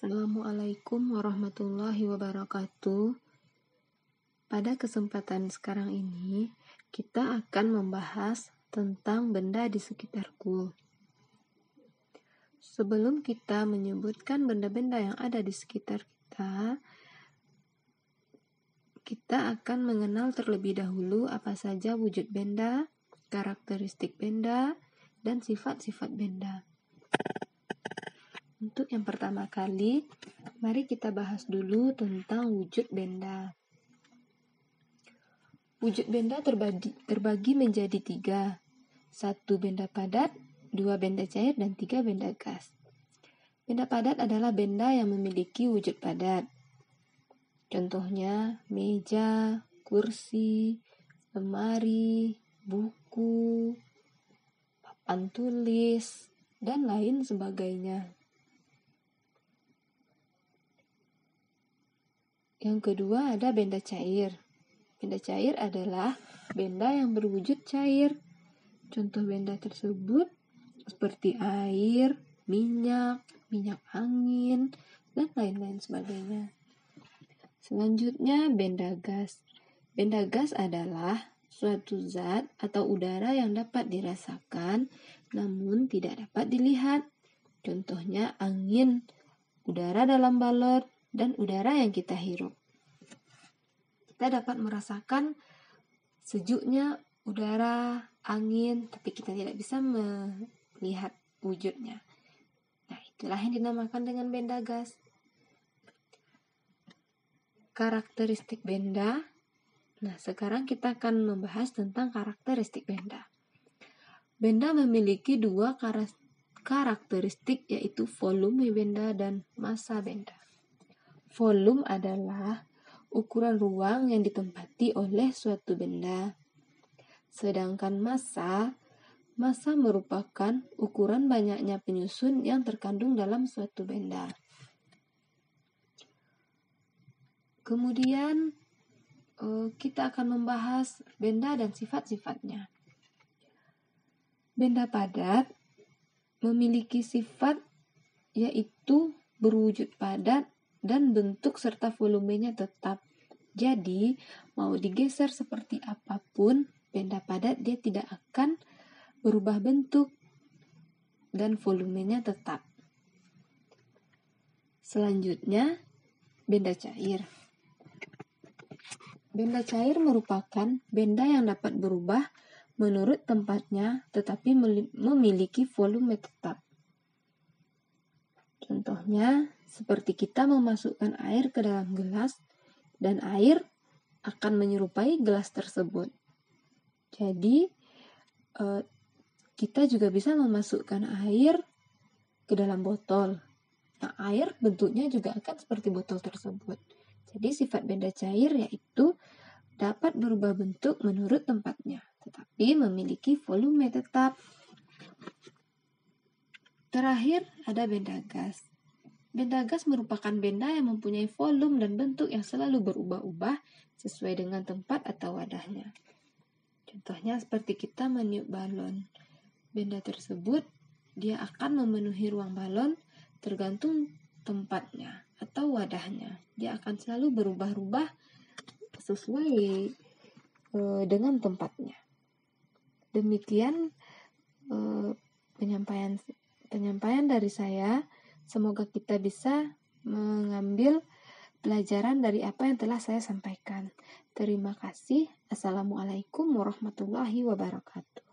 Assalamualaikum warahmatullahi wabarakatuh. Pada kesempatan sekarang ini, kita akan membahas tentang benda di sekitarku. Sebelum kita menyebutkan benda-benda yang ada di sekitar kita, kita akan mengenal terlebih dahulu apa saja wujud benda, karakteristik benda, dan sifat-sifat benda. Untuk yang pertama kali, mari kita bahas dulu tentang wujud benda. Wujud benda terbagi, terbagi menjadi tiga. Satu benda padat, dua benda cair, dan tiga benda gas. Benda padat adalah benda yang memiliki wujud padat. Contohnya meja, kursi, lemari, buku, papan tulis, dan lain sebagainya. Yang kedua ada benda cair. Benda cair adalah benda yang berwujud cair. Contoh benda tersebut seperti air, minyak, minyak angin, dan lain-lain sebagainya. Selanjutnya benda gas. Benda gas adalah suatu zat atau udara yang dapat dirasakan namun tidak dapat dilihat. Contohnya angin, udara dalam balon, dan udara yang kita hirup. Kita dapat merasakan sejuknya udara, angin, tapi kita tidak bisa melihat wujudnya. Nah, itulah yang dinamakan dengan benda gas. Karakteristik benda. Nah, sekarang kita akan membahas tentang karakteristik benda. Benda memiliki dua karakteristik yaitu volume benda dan massa benda. Volume adalah ukuran ruang yang ditempati oleh suatu benda. Sedangkan massa, massa merupakan ukuran banyaknya penyusun yang terkandung dalam suatu benda. Kemudian eh, kita akan membahas benda dan sifat-sifatnya. Benda padat memiliki sifat yaitu berwujud padat dan bentuk serta volumenya tetap. Jadi, mau digeser seperti apa pun, benda padat dia tidak akan berubah bentuk dan volumenya tetap. Selanjutnya, benda cair. Benda cair merupakan benda yang dapat berubah menurut tempatnya tetapi memiliki volume tetap. Contohnya, seperti kita memasukkan air ke dalam gelas dan air akan menyerupai gelas tersebut. Jadi, eh, kita juga bisa memasukkan air ke dalam botol. Nah, air bentuknya juga akan seperti botol tersebut. Jadi, sifat benda cair yaitu dapat berubah bentuk menurut tempatnya, tetapi memiliki volume tetap. Terakhir, ada benda gas. Benda gas merupakan benda yang mempunyai volume dan bentuk yang selalu berubah-ubah sesuai dengan tempat atau wadahnya. Contohnya seperti kita meniup balon. Benda tersebut dia akan memenuhi ruang balon tergantung tempatnya atau wadahnya. Dia akan selalu berubah-ubah sesuai e, dengan tempatnya. Demikian e, penyampaian penyampaian dari saya. Semoga kita bisa mengambil pelajaran dari apa yang telah saya sampaikan. Terima kasih. Assalamualaikum warahmatullahi wabarakatuh.